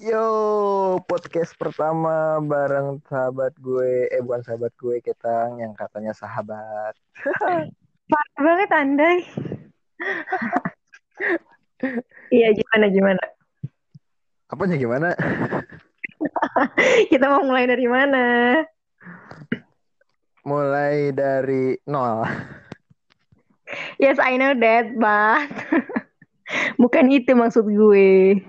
Yo, podcast pertama bareng sahabat gue, eh bukan sahabat gue, Ketang yang katanya sahabat. Parah banget Andai. Iya gimana gimana? Apanya gimana? Kita mau mulai dari mana? Mulai dari nol. Yes, I know that, but bukan itu maksud gue.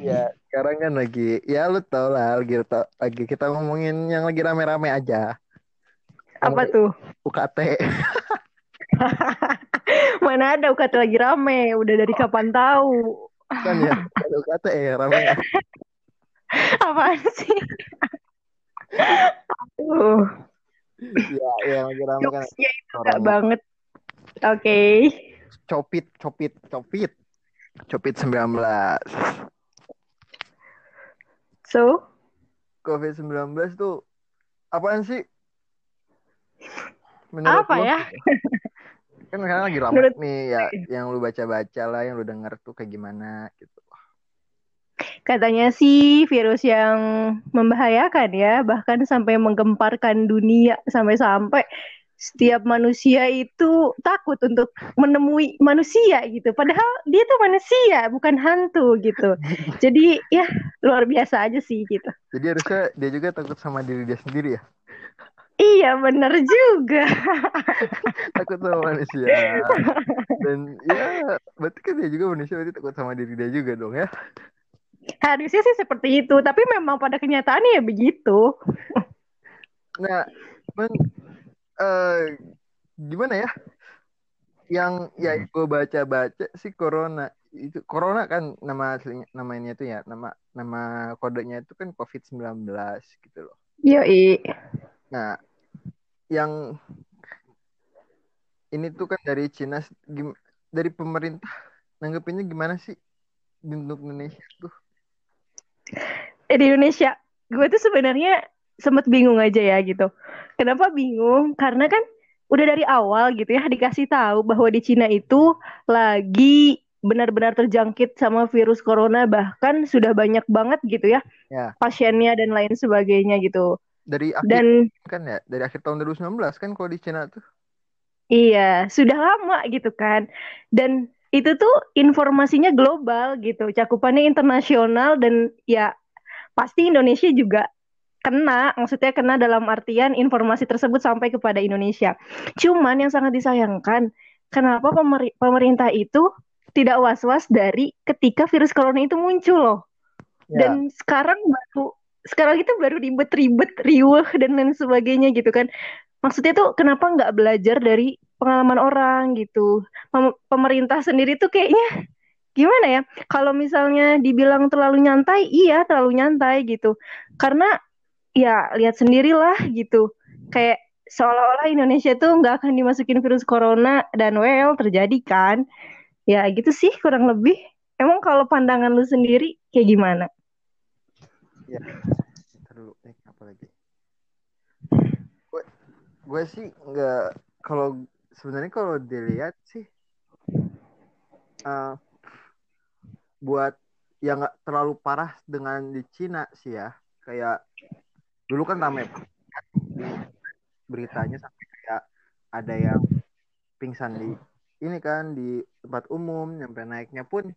Ya, sekarang kan lagi, ya lu tau lah, lagi, lagi kita ngomongin yang lagi rame-rame aja. Apa tuh? UKT. Mana ada UKT lagi rame, udah dari kapan tahu? Kan ya, ada UKT ya rame. Apaan sih? Aduh, Ya, yang lagi rame kan jokesnya itu banget. Oke. Copit, copit, copit. Copit 19. So, COVID-19 tuh apaan sih? Menurut apa lo? ya? Kan sekarang lagi rame Menurut nih ya, yang lu baca-baca lah, yang lu denger tuh kayak gimana gitu. Katanya sih virus yang membahayakan ya, bahkan sampai menggemparkan dunia sampai-sampai setiap manusia itu takut untuk menemui manusia gitu. Padahal dia tuh manusia, bukan hantu gitu. Jadi ya luar biasa aja sih gitu. Jadi harusnya dia juga takut sama diri dia sendiri ya. Iya bener juga. Takut sama manusia. Dan ya, berarti kan dia juga manusia, berarti takut sama diri dia juga dong ya. Harusnya sih seperti itu, tapi memang pada kenyataannya ya begitu. Nah, men, eh, gimana ya? Yang ya gue baca-baca sih corona itu corona kan nama aslinya namanya itu ya nama nama kodenya itu kan COVID-19 gitu loh. Yoi. Nah, yang ini tuh kan dari Cina gim- dari pemerintah nanggepinnya gimana sih untuk Indonesia tuh? Eh, di Indonesia, gue tuh sebenarnya sempet bingung aja ya gitu. Kenapa bingung? Karena kan udah dari awal gitu ya dikasih tahu bahwa di Cina itu lagi benar-benar terjangkit sama virus corona bahkan sudah banyak banget gitu ya Ya, pasiennya dan lain sebagainya gitu. dari akhir Dan kan ya, dari akhir tahun 2019 kan kalau di Cina tuh. iya, sudah lama gitu kan. Dan itu tuh informasinya global gitu, cakupannya internasional dan ya pasti Indonesia juga kena, maksudnya kena dalam artian informasi tersebut sampai kepada Indonesia. Cuman yang sangat disayangkan, kenapa pemeri- pemerintah itu tidak was-was dari ketika virus corona itu muncul loh. Ya, Dan sekarang baru sekarang itu baru ribet-ribet, riuh dan lain sebagainya gitu kan. Maksudnya tuh kenapa nggak belajar dari pengalaman orang gitu. Pem- pemerintah sendiri tuh kayaknya gimana ya? Kalau misalnya dibilang terlalu nyantai, iya terlalu nyantai gitu. Karena ya lihat sendirilah gitu. Kayak seolah-olah Indonesia tuh nggak akan dimasukin virus corona dan well terjadi kan. Ya gitu sih kurang lebih. Emang kalau pandangan lu sendiri kayak gimana? ya. Eh, apa lagi? Gue, gue sih nggak kalau sebenarnya kalau dilihat sih eh, buat yang nggak terlalu parah dengan di Cina sih ya. Kayak dulu kan rame beritanya sampai kayak ada yang pingsan di ini kan di tempat umum sampai naiknya pun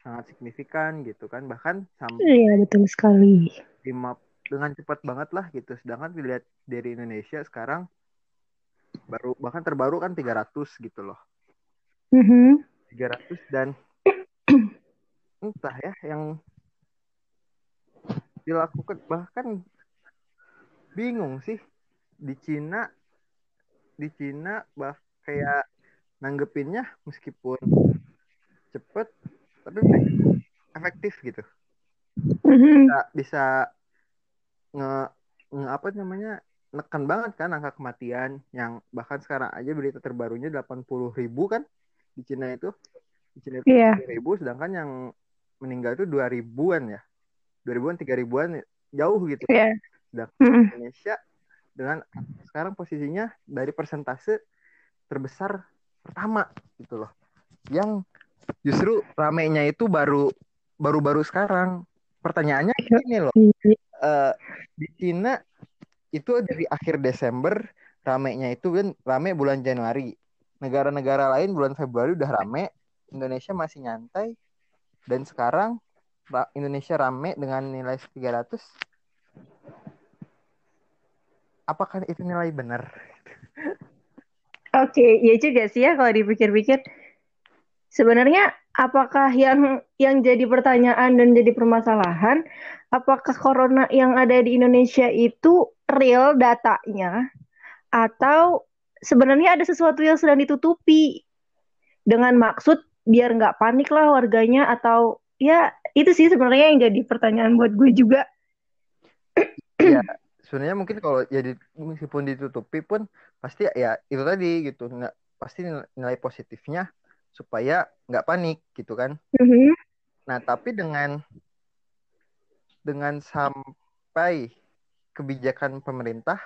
sangat signifikan gitu kan bahkan sampai Iya betul sekali. lima dengan cepat banget lah gitu sedangkan dilihat dari Indonesia sekarang baru bahkan terbaru kan 300 gitu loh Mhm. 300 dan entah ya yang dilakukan bahkan bingung sih di Cina di Cina bah kayak nanggepinnya meskipun cepet tapi efektif gitu Mhm. bisa, bisa nge, nge apa namanya nekan banget kan angka kematian yang bahkan sekarang aja berita terbarunya 80 ribu kan di Cina itu di Cina itu Iya. 80 ribu sedangkan yang meninggal itu 2 ribuan ya 2 ribuan 3 ribuan jauh gitu Iya. Sedangkan Mhm. Indonesia dengan sekarang posisinya dari persentase terbesar pertama gitu loh yang justru ramenya itu baru baru-baru sekarang pertanyaannya ini loh. Uh, di Cina itu dari akhir Desember ramenya itu kan rame bulan Januari. Negara-negara lain bulan Februari udah rame, Indonesia masih nyantai. Dan sekarang Indonesia rame dengan nilai 300. Apakah itu nilai benar? Oke, okay, ya juga sih ya kalau dipikir-pikir. Sebenarnya apakah yang yang jadi pertanyaan dan jadi permasalahan, apakah corona yang ada di Indonesia itu real datanya atau sebenarnya ada sesuatu yang sedang ditutupi dengan maksud biar nggak panik lah warganya atau ya itu sih sebenarnya yang jadi pertanyaan buat gue juga. Ya, sebenarnya mungkin kalau jadi meskipun ditutupi pun pasti ya itu tadi gitu nggak pasti nilai positifnya supaya nggak panik gitu kan. Mm-hmm. Nah tapi dengan dengan sampai kebijakan pemerintah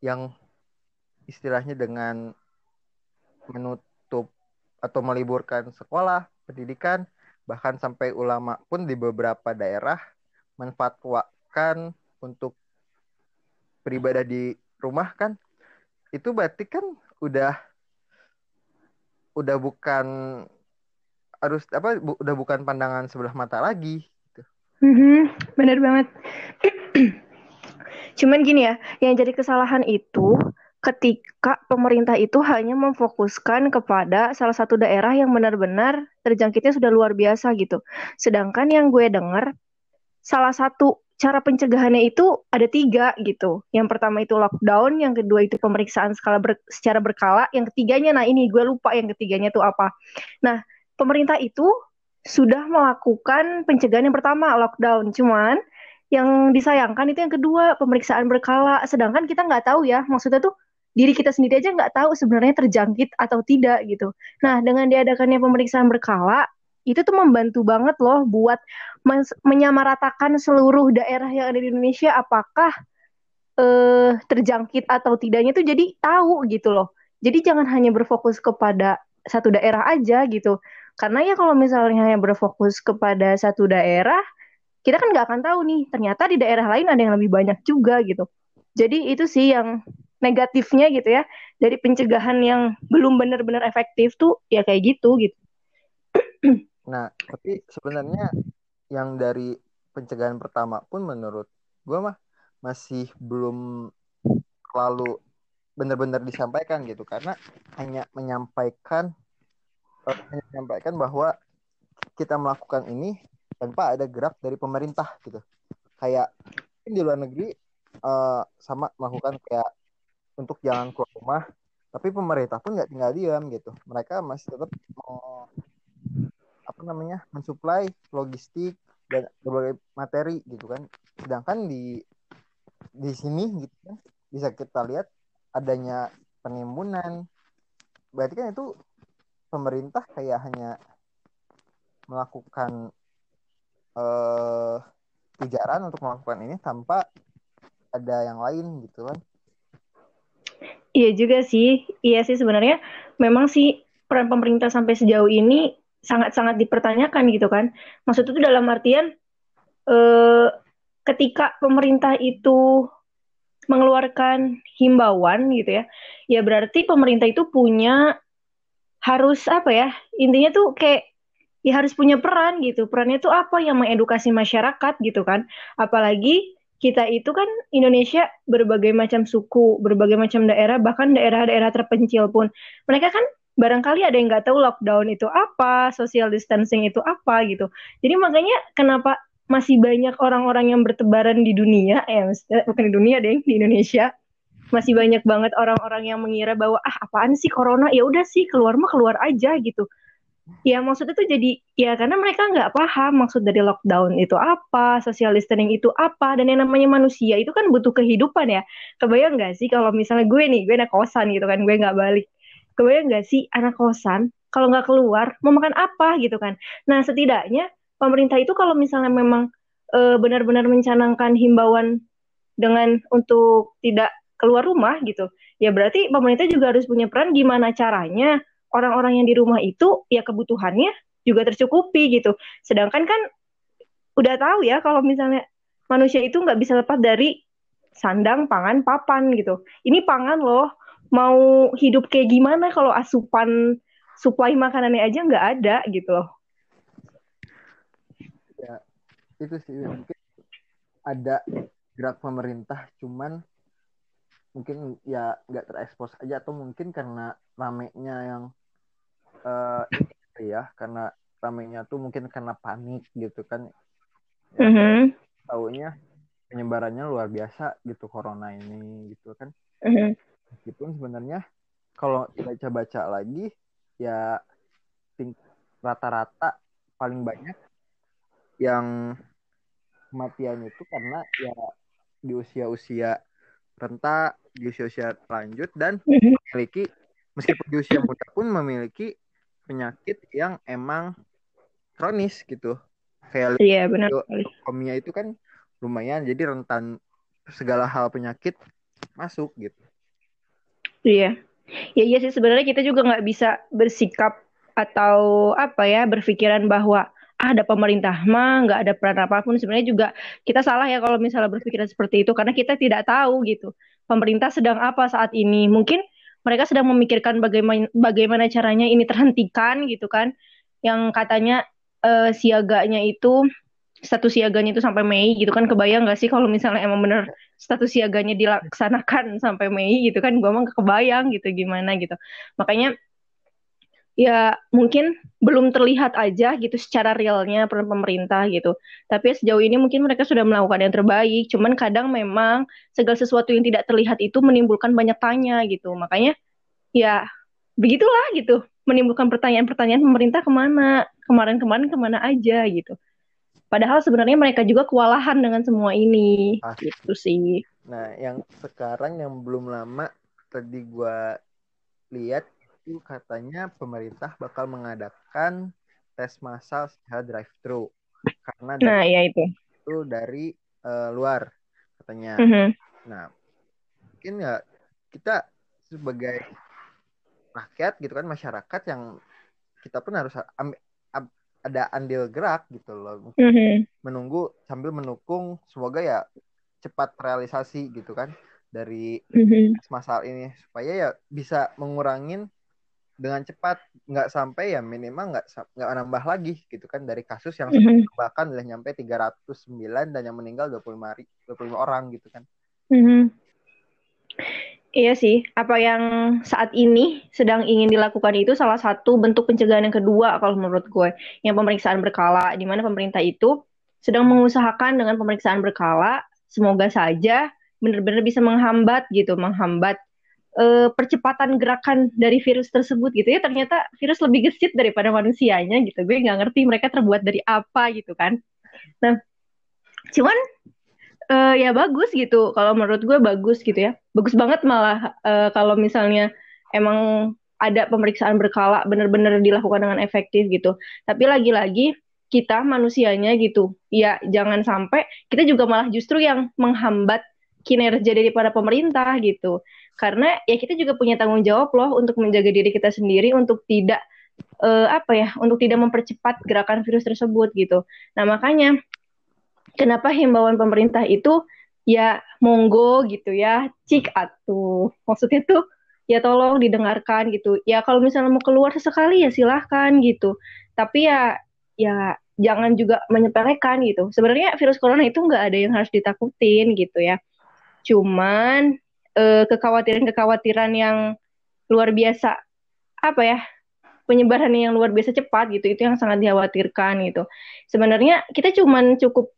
yang istilahnya dengan menutup atau meliburkan sekolah, pendidikan, bahkan sampai ulama pun di beberapa daerah menfatwakan untuk beribadah di rumah kan itu berarti kan udah udah bukan harus apa bu, udah bukan pandangan sebelah mata lagi gitu. Mm-hmm, bener banget. Cuman gini ya, yang jadi kesalahan itu ketika pemerintah itu hanya memfokuskan kepada salah satu daerah yang benar-benar terjangkitnya sudah luar biasa gitu. Sedangkan yang gue dengar salah satu cara pencegahannya itu ada tiga gitu. Yang pertama itu lockdown, yang kedua itu pemeriksaan skala ber, secara berkala, yang ketiganya nah ini gue lupa yang ketiganya itu apa. Nah, pemerintah itu sudah melakukan pencegahan yang pertama lockdown, cuman yang disayangkan itu yang kedua pemeriksaan berkala. Sedangkan kita nggak tahu ya, maksudnya tuh diri kita sendiri aja nggak tahu sebenarnya terjangkit atau tidak gitu. Nah, dengan diadakannya pemeriksaan berkala, itu tuh membantu banget loh buat menyamaratakan seluruh daerah yang ada di Indonesia apakah eh, terjangkit atau tidaknya tuh jadi tahu gitu loh. Jadi jangan hanya berfokus kepada satu daerah aja gitu. Karena ya kalau misalnya hanya berfokus kepada satu daerah, kita kan nggak akan tahu nih ternyata di daerah lain ada yang lebih banyak juga gitu. Jadi itu sih yang negatifnya gitu ya dari pencegahan yang belum benar-benar efektif tuh ya kayak gitu gitu. Nah, tapi sebenarnya yang dari pencegahan pertama pun menurut gue mah masih belum terlalu benar-benar disampaikan gitu. Karena hanya menyampaikan uh, hanya menyampaikan bahwa kita melakukan ini tanpa ada gerak dari pemerintah gitu. Kayak di luar negeri uh, sama melakukan kayak untuk jangan keluar rumah tapi pemerintah pun nggak tinggal diam gitu. Mereka masih tetap apa namanya mensuplai logistik dan berbagai materi gitu kan. Sedangkan di di sini gitu kan bisa kita lihat adanya penimbunan. Berarti kan itu pemerintah kayak hanya melakukan eh untuk melakukan ini tanpa ada yang lain gitu kan. Iya juga sih. Iya sih sebenarnya. Memang sih peran pemerintah sampai sejauh ini sangat-sangat dipertanyakan gitu kan. Maksud itu dalam artian eh, ketika pemerintah itu mengeluarkan himbauan gitu ya, ya berarti pemerintah itu punya harus apa ya? Intinya tuh kayak ya harus punya peran gitu. Perannya tuh apa yang mengedukasi masyarakat gitu kan. Apalagi kita itu kan Indonesia berbagai macam suku, berbagai macam daerah, bahkan daerah-daerah terpencil pun. Mereka kan barangkali ada yang nggak tahu lockdown itu apa, social distancing itu apa gitu. Jadi makanya kenapa masih banyak orang-orang yang bertebaran di dunia, ya bukan di dunia deh, di Indonesia. Masih banyak banget orang-orang yang mengira bahwa ah apaan sih corona? Ya udah sih keluar mah keluar aja gitu. Ya maksudnya tuh jadi ya karena mereka nggak paham maksud dari lockdown itu apa social distancing itu apa dan yang namanya manusia itu kan butuh kehidupan ya. Kebayang nggak sih kalau misalnya gue nih gue naik kosan gitu kan gue nggak balik kebayang nggak sih anak kosan kalau nggak keluar mau makan apa gitu kan nah setidaknya pemerintah itu kalau misalnya memang e, benar-benar mencanangkan himbauan dengan untuk tidak keluar rumah gitu ya berarti pemerintah juga harus punya peran gimana caranya orang-orang yang di rumah itu ya kebutuhannya juga tercukupi gitu sedangkan kan udah tahu ya kalau misalnya manusia itu nggak bisa lepas dari sandang, pangan, papan gitu. Ini pangan loh, mau hidup kayak gimana kalau asupan supply makanannya aja nggak ada gitu loh. Ya, itu sih mungkin ada gerak pemerintah, cuman mungkin ya nggak terekspos aja atau mungkin karena ramenya yang uh, ya karena ramenya tuh mungkin karena panik gitu kan ya, mm -hmm. taunya penyebarannya luar biasa gitu corona ini gitu kan mm -hmm. Meskipun sebenarnya kalau baca-baca lagi ya rata-rata paling banyak yang kematian itu karena ya di usia-usia renta di usia-usia lanjut dan memiliki meskipun di usia muda pun memiliki penyakit yang emang kronis gitu. Kayak iya benar komia itu kan lumayan jadi rentan segala hal penyakit masuk gitu iya. Ya iya sih. Sebenarnya kita juga nggak bisa bersikap atau apa ya berpikiran bahwa ah, ada pemerintah mah nggak ada peran apa pun. Sebenarnya juga kita salah ya kalau misalnya berpikiran seperti itu karena kita tidak tahu gitu pemerintah sedang apa saat ini. Mungkin mereka sedang memikirkan bagaimana bagaimana caranya ini terhentikan gitu kan. Yang katanya uh, siaganya itu status siaganya itu sampai Mei gitu kan. Kebayang gak sih kalau misalnya emang bener status siaganya dilaksanakan sampai Mei gitu kan. Gue emang kebayang gitu gimana gitu. Makanya ya mungkin belum terlihat aja gitu secara realnya peran pemerintah gitu. Tapi sejauh ini mungkin mereka sudah melakukan yang terbaik. Cuman kadang memang segala sesuatu yang tidak terlihat itu menimbulkan banyak tanya gitu. Makanya ya begitulah gitu. Menimbulkan pertanyaan-pertanyaan pemerintah ke mana? Kemarin-kemarin ke mana aja gitu. Padahal sebenarnya mereka juga kewalahan dengan semua ini, Pasti. gitu sih. Nah, yang sekarang yang belum lama tadi gue lihat itu katanya pemerintah bakal mengadakan tes massal secara drive-thru karena nah, ya itu itu dari uh, luar katanya. Mm -hmm. Nah, mungkin ya kita sebagai rakyat gitu kan masyarakat yang kita pun harus ambil, ada andil gerak gitu loh mm-hmm. menunggu sambil mendukung semoga ya cepat realisasi gitu kan dari mm-hmm. masalah ini supaya ya bisa mengurangin dengan cepat nggak sampai ya minimal nggak nggak nambah lagi gitu kan dari kasus yang mm-hmm. bahkan udah nyampe 309 dan yang meninggal 25 25 orang gitu kan. Mm-hmm. Iya sih, apa yang saat ini sedang ingin dilakukan itu salah satu bentuk pencegahan yang kedua kalau menurut gue, yang pemeriksaan berkala, di mana pemerintah itu sedang mengusahakan dengan pemeriksaan berkala, semoga saja benar-benar bisa menghambat gitu, menghambat uh, percepatan gerakan dari virus tersebut gitu ya. Ternyata virus lebih gesit daripada manusianya gitu. Gue nggak ngerti mereka terbuat dari apa gitu kan. Nah, cuman uh, ya bagus gitu. Kalau menurut gue bagus gitu ya. Bagus banget malah uh, kalau misalnya emang ada pemeriksaan berkala benar-benar dilakukan dengan efektif gitu. Tapi lagi-lagi kita manusianya gitu. Ya jangan sampai kita juga malah justru yang menghambat kinerja daripada pemerintah gitu. Karena ya kita juga punya tanggung jawab loh untuk menjaga diri kita sendiri untuk tidak uh, apa ya, untuk tidak mempercepat gerakan virus tersebut gitu. Nah, makanya kenapa himbauan pemerintah itu ya monggo gitu ya cik atuh. Maksudnya tuh ya tolong didengarkan gitu. Ya kalau misalnya mau keluar sesekali ya silahkan gitu. Tapi ya ya jangan juga menyepelekan gitu. Sebenarnya virus corona itu nggak ada yang harus ditakutin gitu ya. Cuman eh, kekhawatiran-kekhawatiran yang luar biasa apa ya penyebaran yang luar biasa cepat gitu itu yang sangat dikhawatirkan gitu. Sebenarnya kita cuman cukup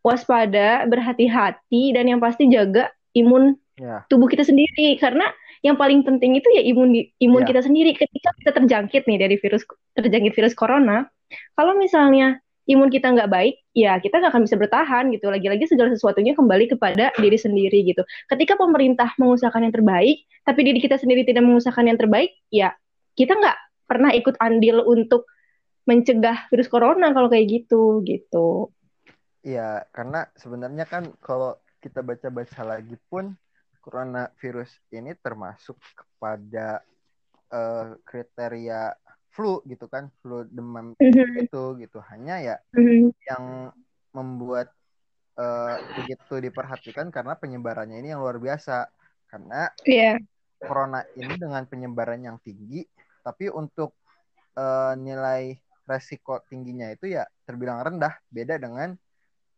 waspada, berhati-hati, dan yang pasti jaga imun yeah. tubuh kita sendiri. Karena yang paling penting itu ya imun imun yeah. kita sendiri. Ketika kita terjangkit nih dari virus terjangkit virus corona, kalau misalnya imun kita nggak baik, ya kita nggak akan bisa bertahan gitu. Lagi-lagi segala sesuatunya kembali kepada diri sendiri gitu. Ketika pemerintah mengusahakan yang terbaik, tapi diri kita sendiri tidak mengusahakan yang terbaik, ya kita nggak pernah ikut andil untuk mencegah virus corona kalau kayak gitu gitu. Iya, karena sebenarnya kan kalau kita baca-baca lagi pun coronavirus ini termasuk kepada uh, kriteria flu gitu kan, flu demam mm-hmm. itu gitu. Hanya ya mm-hmm. yang membuat uh, begitu diperhatikan karena penyebarannya ini yang luar biasa karena yeah. corona ini dengan penyebaran yang tinggi tapi untuk uh, nilai resiko tingginya itu ya terbilang rendah beda dengan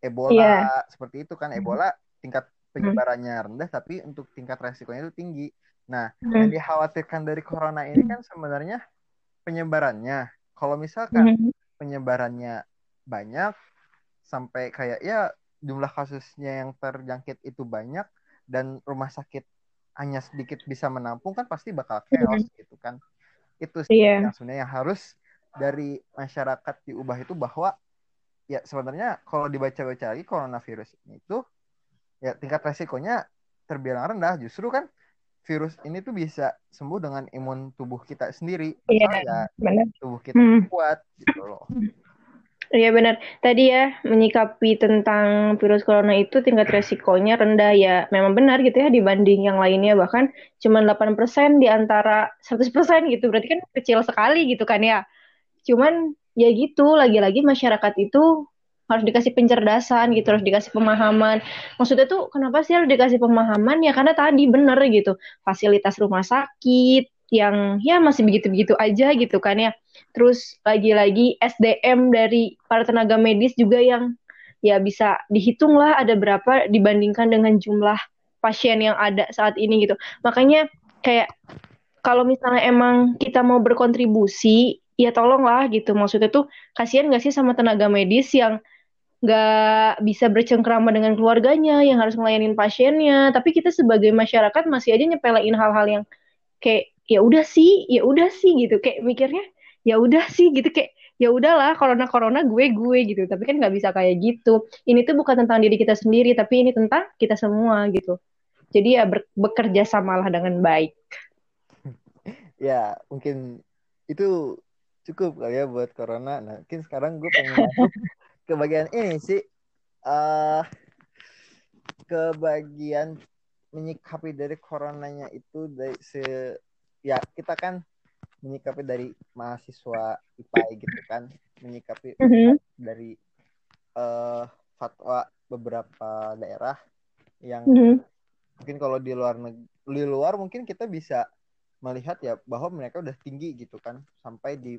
Ebola yeah. seperti itu kan Ebola tingkat penyebarannya rendah tapi untuk tingkat resikonya itu tinggi nah hmm. yang dikhawatirkan dari corona ini kan sebenarnya penyebarannya kalau misalkan hmm. penyebarannya banyak sampai kayak ya jumlah kasusnya yang terjangkit itu banyak dan rumah sakit hanya sedikit bisa menampung kan pasti bakal chaos hmm. gitu kan itu sih yeah. yang sebenarnya harus dari masyarakat diubah itu bahwa ya sebenarnya kalau dibaca-baca lagi coronavirus ini itu ya tingkat resikonya terbilang rendah justru kan virus ini tuh bisa sembuh dengan imun tubuh kita sendiri iya ya benar. tubuh kita hmm. kuat gitu loh Iya benar. Tadi ya menyikapi tentang virus corona itu tingkat resikonya rendah ya. Memang benar gitu ya dibanding yang lainnya bahkan cuma 8% di antara 100% gitu. Berarti kan kecil sekali gitu kan ya. Cuman ya gitu lagi-lagi masyarakat itu harus dikasih pencerdasan gitu, harus dikasih pemahaman. Maksudnya tuh kenapa sih harus dikasih pemahaman? Ya karena tadi bener gitu. Fasilitas rumah sakit yang ya masih begitu-begitu aja gitu kan ya Terus lagi-lagi SDM dari para tenaga medis juga yang ya bisa dihitung lah ada berapa dibandingkan dengan jumlah pasien yang ada saat ini gitu. Makanya kayak kalau misalnya emang kita mau berkontribusi, ya tolonglah gitu. Maksudnya tuh kasihan gak sih sama tenaga medis yang nggak bisa bercengkrama dengan keluarganya, yang harus ngelayanin pasiennya. Tapi kita sebagai masyarakat masih aja nyepelein hal-hal yang kayak ya udah sih, ya udah sih gitu. Kayak mikirnya ya udah sih gitu kayak ya udahlah corona corona gue gue gitu tapi kan nggak bisa kayak gitu ini tuh bukan tentang diri kita sendiri tapi ini tentang kita semua gitu jadi ya ber bekerja samalah dengan baik ya mungkin itu cukup kali ya buat corona nah mungkin sekarang gue pengen masuk ke bagian ini sih uh, ke bagian menyikapi dari coronanya itu dari se ya kita kan menyikapi dari mahasiswa IPA gitu kan menyikapi mm -hmm. dari uh, fatwa beberapa daerah yang mm -hmm. mungkin kalau di luar di luar mungkin kita bisa melihat ya bahwa mereka udah tinggi gitu kan sampai di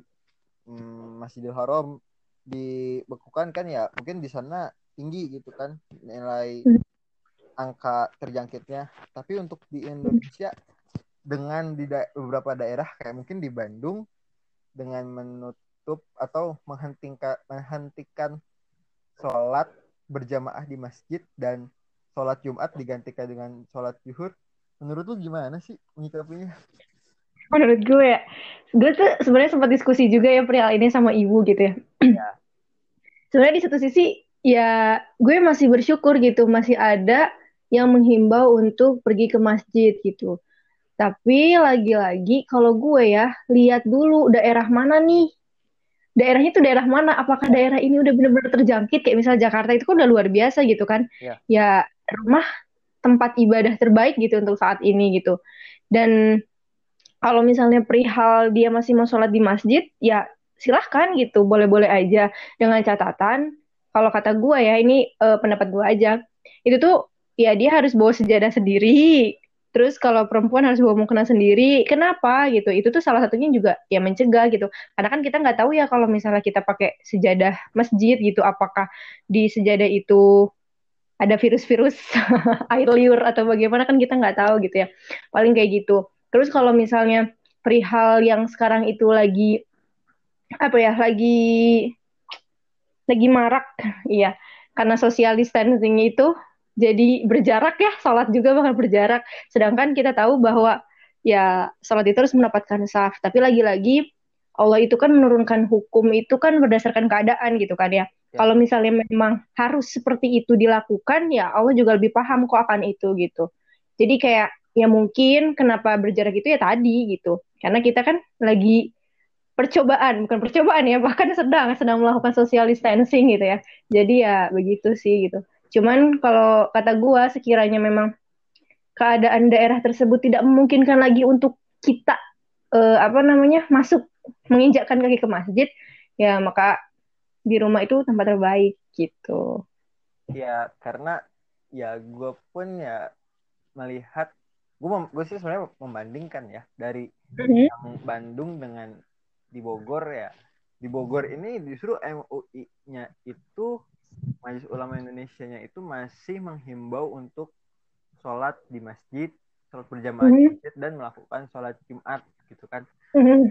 um, Masjidil Haram dibekukan kan ya mungkin di sana tinggi gitu kan nilai -hmm. angka terjangkitnya tapi untuk di Indonesia dengan di da beberapa daerah kayak mungkin di Bandung dengan menutup atau menghentikan menghentikan sholat berjamaah di masjid dan sholat Jumat digantikan dengan sholat zuhur menurut lu gimana sih menyikapinya? Menurut gue ya, gue tuh sebenarnya sempat diskusi juga ya perihal ini sama ibu gitu ya. ya. sebenarnya di satu sisi ya gue masih bersyukur gitu masih ada yang menghimbau untuk pergi ke masjid gitu tapi lagi-lagi kalau gue ya lihat dulu daerah mana nih. Daerahnya itu daerah mana? Apakah daerah ini udah benar-benar terjangkit kayak misalnya Jakarta itu kan udah luar biasa gitu kan. Yeah. Ya rumah tempat ibadah terbaik gitu untuk saat ini gitu. Dan kalau misalnya perihal dia masih mau sholat di masjid, ya silahkan gitu, boleh-boleh aja. Dengan catatan, kalau kata gue ya, ini uh, pendapat gue aja, itu tuh ya dia harus bawa sejadah sendiri, Terus kalau perempuan harus bawa mukena sendiri, kenapa gitu? Itu tuh salah satunya juga ya mencegah gitu. Karena kan kita nggak tahu ya kalau misalnya kita pakai sejadah masjid gitu, apakah di sejadah itu ada virus-virus air liur atau bagaimana kan kita nggak tahu gitu ya. Paling kayak gitu. Terus kalau misalnya perihal yang sekarang itu lagi apa ya, lagi lagi marak, iya. Karena social distancing itu jadi berjarak ya sholat juga bakal berjarak sedangkan kita tahu bahwa ya sholat itu harus mendapatkan saf tapi lagi-lagi Allah itu kan menurunkan hukum itu kan berdasarkan keadaan gitu kan ya, ya. kalau misalnya memang harus seperti itu dilakukan ya Allah juga lebih paham kok akan itu gitu jadi kayak ya mungkin kenapa berjarak itu ya tadi gitu. Karena kita kan lagi percobaan bukan percobaan ya bahkan sedang sedang melakukan social distancing gitu ya. Jadi ya begitu sih gitu. Cuman kalau kata gua sekiranya memang keadaan daerah tersebut tidak memungkinkan lagi untuk kita uh, apa namanya masuk menginjakkan kaki ke masjid, ya maka di rumah itu tempat terbaik gitu. Ya karena ya gue pun ya melihat gue gue sih sebenarnya membandingkan ya dari mm-hmm. yang Bandung dengan di Bogor ya di Bogor ini justru MUI-nya itu Majelis Ulama Indonesia-nya itu masih menghimbau untuk sholat di masjid, sholat berjamaah di masjid dan melakukan sholat Jumat gitu kan. Mm-hmm.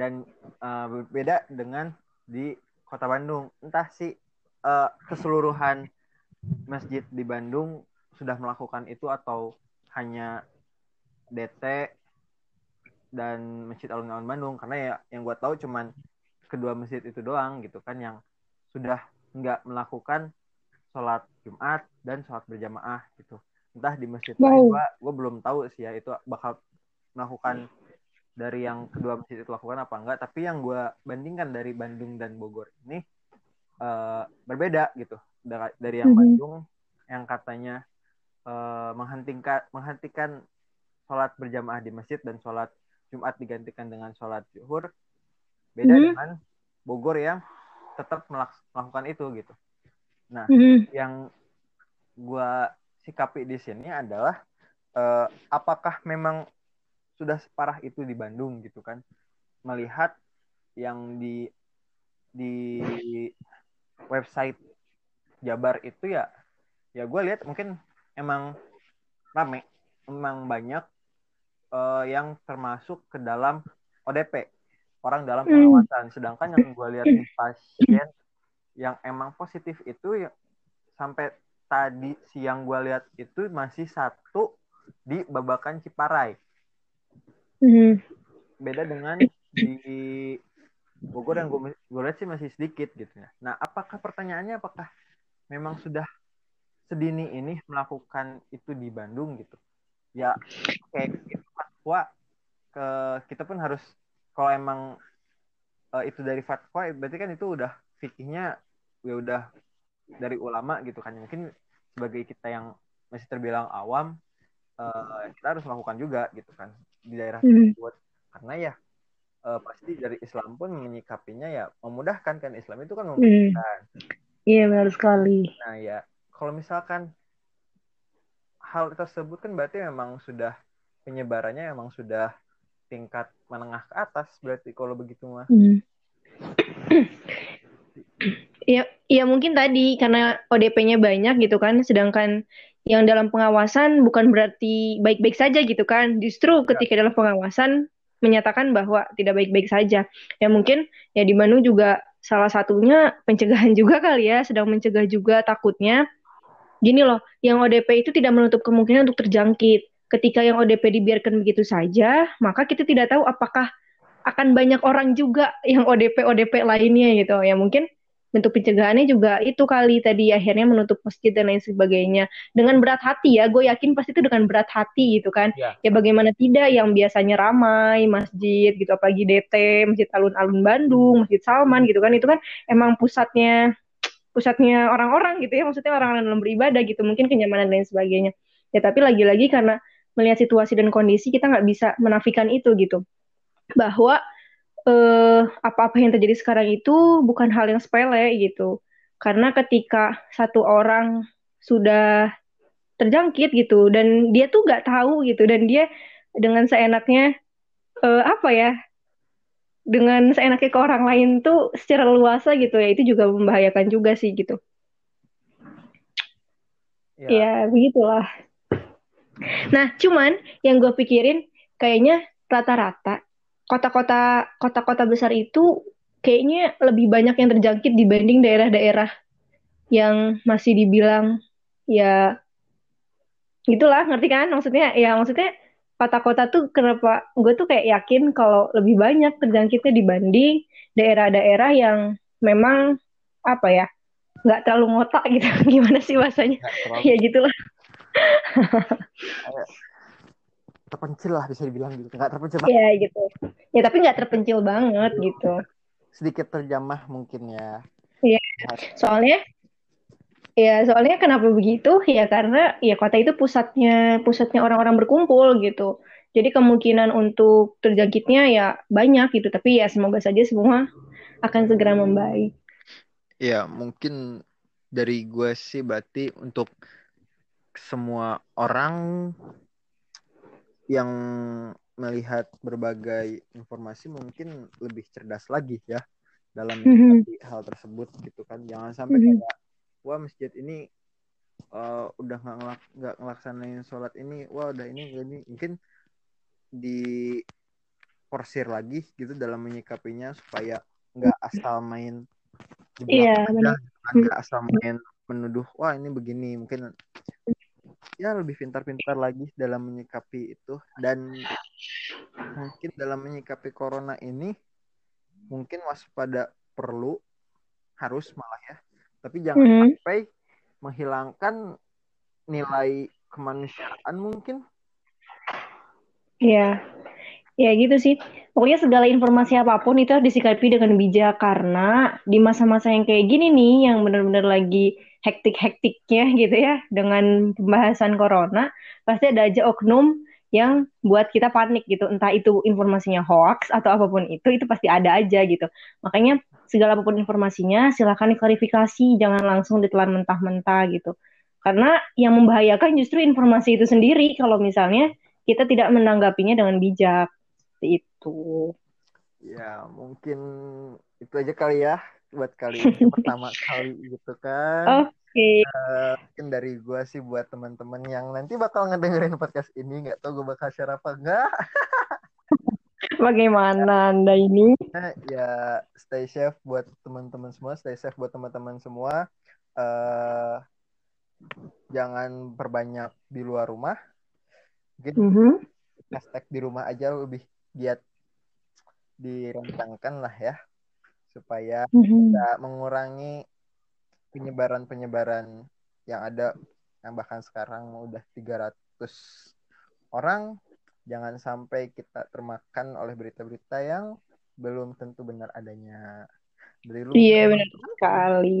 Dan uh, berbeda dengan di Kota Bandung. Entah sih uh, keseluruhan masjid di Bandung sudah melakukan itu atau hanya DT dan Masjid Alun-Alun Bandung. Karena ya yang gue tahu cuman kedua masjid itu doang gitu kan yang sudah nggak melakukan sholat Jumat dan sholat berjamaah gitu. Entah di masjid lain gue gue belum tahu sih ya itu bakal melakukan dari yang kedua masjid itu lakukan apa enggak. Tapi yang gue bandingkan dari Bandung dan Bogor ini uh, berbeda gitu. Dari yang mm -hmm. Bandung yang katanya uh, menghentikan menghentikan sholat berjamaah di masjid dan sholat Jumat digantikan dengan sholat zuhur beda mm -hmm. dengan Bogor yang tetap melakukan itu gitu. Nah, mm -hmm. yang gue sikapi di sini adalah uh, apakah memang sudah separah itu di Bandung gitu kan? Melihat yang di di website Jabar itu ya ya gue lihat mungkin emang rame, emang banyak uh, yang termasuk ke dalam ODP orang dalam hmm. pengawasan. Sedangkan yang gue lihat di pasien yang emang positif itu ya, sampai tadi siang gue lihat itu masih satu di Babakan Ciparai. Hmm. Beda dengan di Bogor yang gue, gue lihat sih masih sedikit gitu ya. Nah, apakah pertanyaannya apakah memang sudah sedini ini melakukan itu di Bandung gitu? Ya, kayak gitu fatwa ke kita pun harus kalau emang uh, itu dari fatwa berarti kan itu udah fikihnya ya udah dari ulama gitu kan. Mungkin sebagai kita yang masih terbilang awam uh, kita harus melakukan juga gitu kan di daerah hmm. tersebut. Karena ya uh, pasti dari Islam pun menyikapinya ya memudahkan kan. Islam itu kan hmm. memudahkan. Iya benar sekali. Nah ya kalau misalkan hal tersebut kan berarti memang sudah penyebarannya emang sudah tingkat menengah ke atas berarti kalau begitu mah. Hmm. Ya, ya mungkin tadi karena ODP-nya banyak gitu kan, sedangkan yang dalam pengawasan bukan berarti baik-baik saja gitu kan. Justru ya. ketika dalam pengawasan menyatakan bahwa tidak baik-baik saja. Ya mungkin ya di Bandung juga salah satunya pencegahan juga kali ya, sedang mencegah juga takutnya. Gini loh, yang ODP itu tidak menutup kemungkinan untuk terjangkit ketika yang ODP dibiarkan begitu saja, maka kita tidak tahu apakah akan banyak orang juga yang ODP ODP lainnya gitu. Ya mungkin bentuk pencegahannya juga itu kali tadi akhirnya menutup masjid dan lain sebagainya. Dengan berat hati ya gue yakin pasti itu dengan berat hati gitu kan. Ya, ya bagaimana tidak yang biasanya ramai masjid gitu apalagi DT masjid alun-alun Bandung masjid Salman gitu kan. Itu kan emang pusatnya pusatnya orang-orang gitu ya maksudnya orang-orang dalam beribadah gitu mungkin kenyamanan dan lain sebagainya. Ya tapi lagi-lagi karena melihat situasi dan kondisi kita nggak bisa menafikan itu gitu. Bahwa eh, apa-apa yang terjadi sekarang itu bukan hal yang sepele gitu. Karena ketika satu orang sudah terjangkit gitu dan dia tuh nggak tahu gitu dan dia dengan seenaknya eh, apa ya dengan seenaknya ke orang lain tuh secara luasa gitu ya itu juga membahayakan juga sih gitu. Ya, ya begitulah Nah, cuman yang gue pikirin kayaknya rata-rata kota-kota kota-kota besar itu kayaknya lebih banyak yang terjangkit dibanding daerah-daerah yang masih dibilang ya gitulah ngerti kan? Maksudnya ya maksudnya kota-kota tuh kenapa gue tuh kayak yakin kalau lebih banyak terjangkitnya dibanding daerah-daerah yang memang apa ya nggak terlalu ngotak gitu. Gimana sih bahasanya? Ya gitulah terpencil lah bisa dibilang gitu. Nggak terpencil Iya gitu. Ya tapi nggak terpencil banget gitu. Sedikit terjamah mungkin ya. Iya. Soalnya ya soalnya kenapa begitu? Ya karena ya kota itu pusatnya pusatnya orang-orang berkumpul gitu. Jadi kemungkinan untuk terjangkitnya ya banyak gitu. Tapi ya semoga saja semua akan segera membaik. Ya mungkin dari gue sih berarti untuk semua orang yang melihat berbagai informasi mungkin lebih cerdas lagi ya dalam Mhm. hal tersebut gitu kan. Jangan sampai Mhm. kayak wah masjid ini uh, udah nggak ngelak nggak ngelaksanain sholat ini wah udah ini ini. Mungkin di porsir lagi gitu dalam menyikapinya supaya nggak asal main Iya, aja, gitu kan, nggak asal main menuduh wah ini begini. Mungkin ya lebih pintar-pintar lagi dalam menyikapi itu dan mungkin dalam menyikapi corona ini mungkin waspada perlu harus malah ya tapi jangan Mhm. sampai menghilangkan nilai kemanusiaan mungkin Iya. Ya gitu sih. Pokoknya segala informasi apa pun itu harus disikapi dengan bijak karena di masa-masa yang kayak gini nih yang benar-benar lagi hektik-hektiknya gitu ya dengan pembahasan corona, pasti ada aja oknum yang buat kita panik gitu. Entah itu informasinya hoax atau apa pun itu, itu pasti ada aja gitu. Makanya segala apa pun informasinya silakan diklarifikasi, jangan langsung ditelan mentah-mentah gitu. Karena yang membahayakan justru informasi itu sendiri kalau misalnya kita tidak menanggapinya dengan bijak. Itu. ya mungkin itu aja kali ya buat kali ini pertama kali gitu kan Oke. Eh, mungkin dari gua sih buat teman-teman yang nanti bakal ngedengerin podcast ini nggak tahu gue bakal share apa enggak Bagaimana Anda ini? ya stay safe buat teman-teman semua stay safe buat teman-teman semua eh jangan perbanyak di luar rumah mungkin Mhm. hashtag di rumah aja lebih giat dirancangkan lah ya supaya Mhm. bisa mengurangi penyebaran-penyebaran yang ada yang bahkan sekarang udah 300 orang jangan sampai kita termakan oleh berita-berita yang belum tentu benar adanya dari lu Iya benar sekali.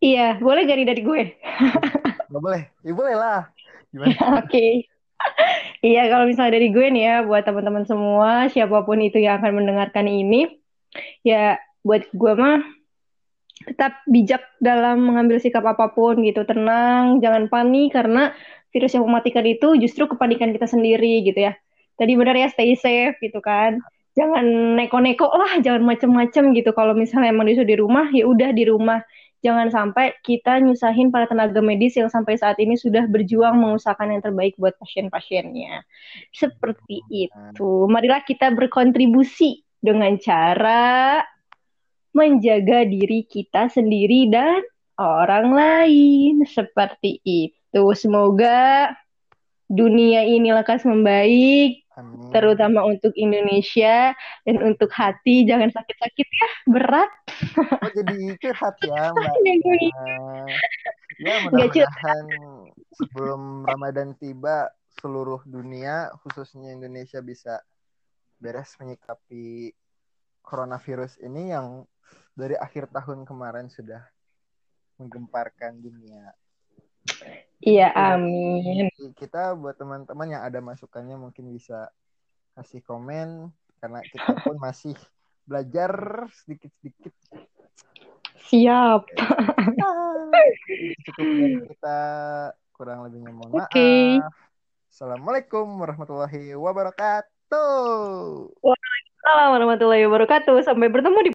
Iya, boleh gak nih dari gue? nggak boleh ya boleh lah gimana Oke. Iya, kalau misalnya dari gue nih ya, buat teman-teman semua, siapa pun itu yang akan mendengarkan ini, ya buat gue mah tetap bijak dalam mengambil sikap apa pun gitu, tenang, jangan panik karena virus yang mematikan itu justru kepanikan kita sendiri gitu ya. Tadi benar ya, stay safe gitu kan. Jangan neko-neko lah, jangan macem-macem gitu. Kalau misalnya emang disuruh di rumah, ya udah di rumah. Jangan sampai kita nyusahin para tenaga medis yang sampai saat ini sudah berjuang mengusahakan yang terbaik buat pasien-pasiennya. Seperti itu. Marilah kita berkontribusi dengan cara menjaga diri kita sendiri dan orang lain. Seperti itu. Semoga dunia ini lekas membaik, Amin. terutama untuk Indonesia dan untuk hati. Jangan sakit-sakit ya, berat. Oh, jadi curhat ya mbak Nah, ya mudah-mudahan sebelum Ramadan tiba seluruh dunia khususnya Indonesia bisa beres menyikapi coronavirus ini yang dari akhir tahun kemarin sudah menggemparkan dunia. Iya, amin. Kita buat teman-teman yang ada masukannya mungkin bisa kasih komen karena kita pun masih belajar sedikit-sedikit. Siap. Cukup kita kurang lebihnya mohon maaf. Oke. Assalamualaikum warahmatullahi wabarakatuh. Assalamualaikum warahmatullahi wabarakatuh. Sampai bertemu di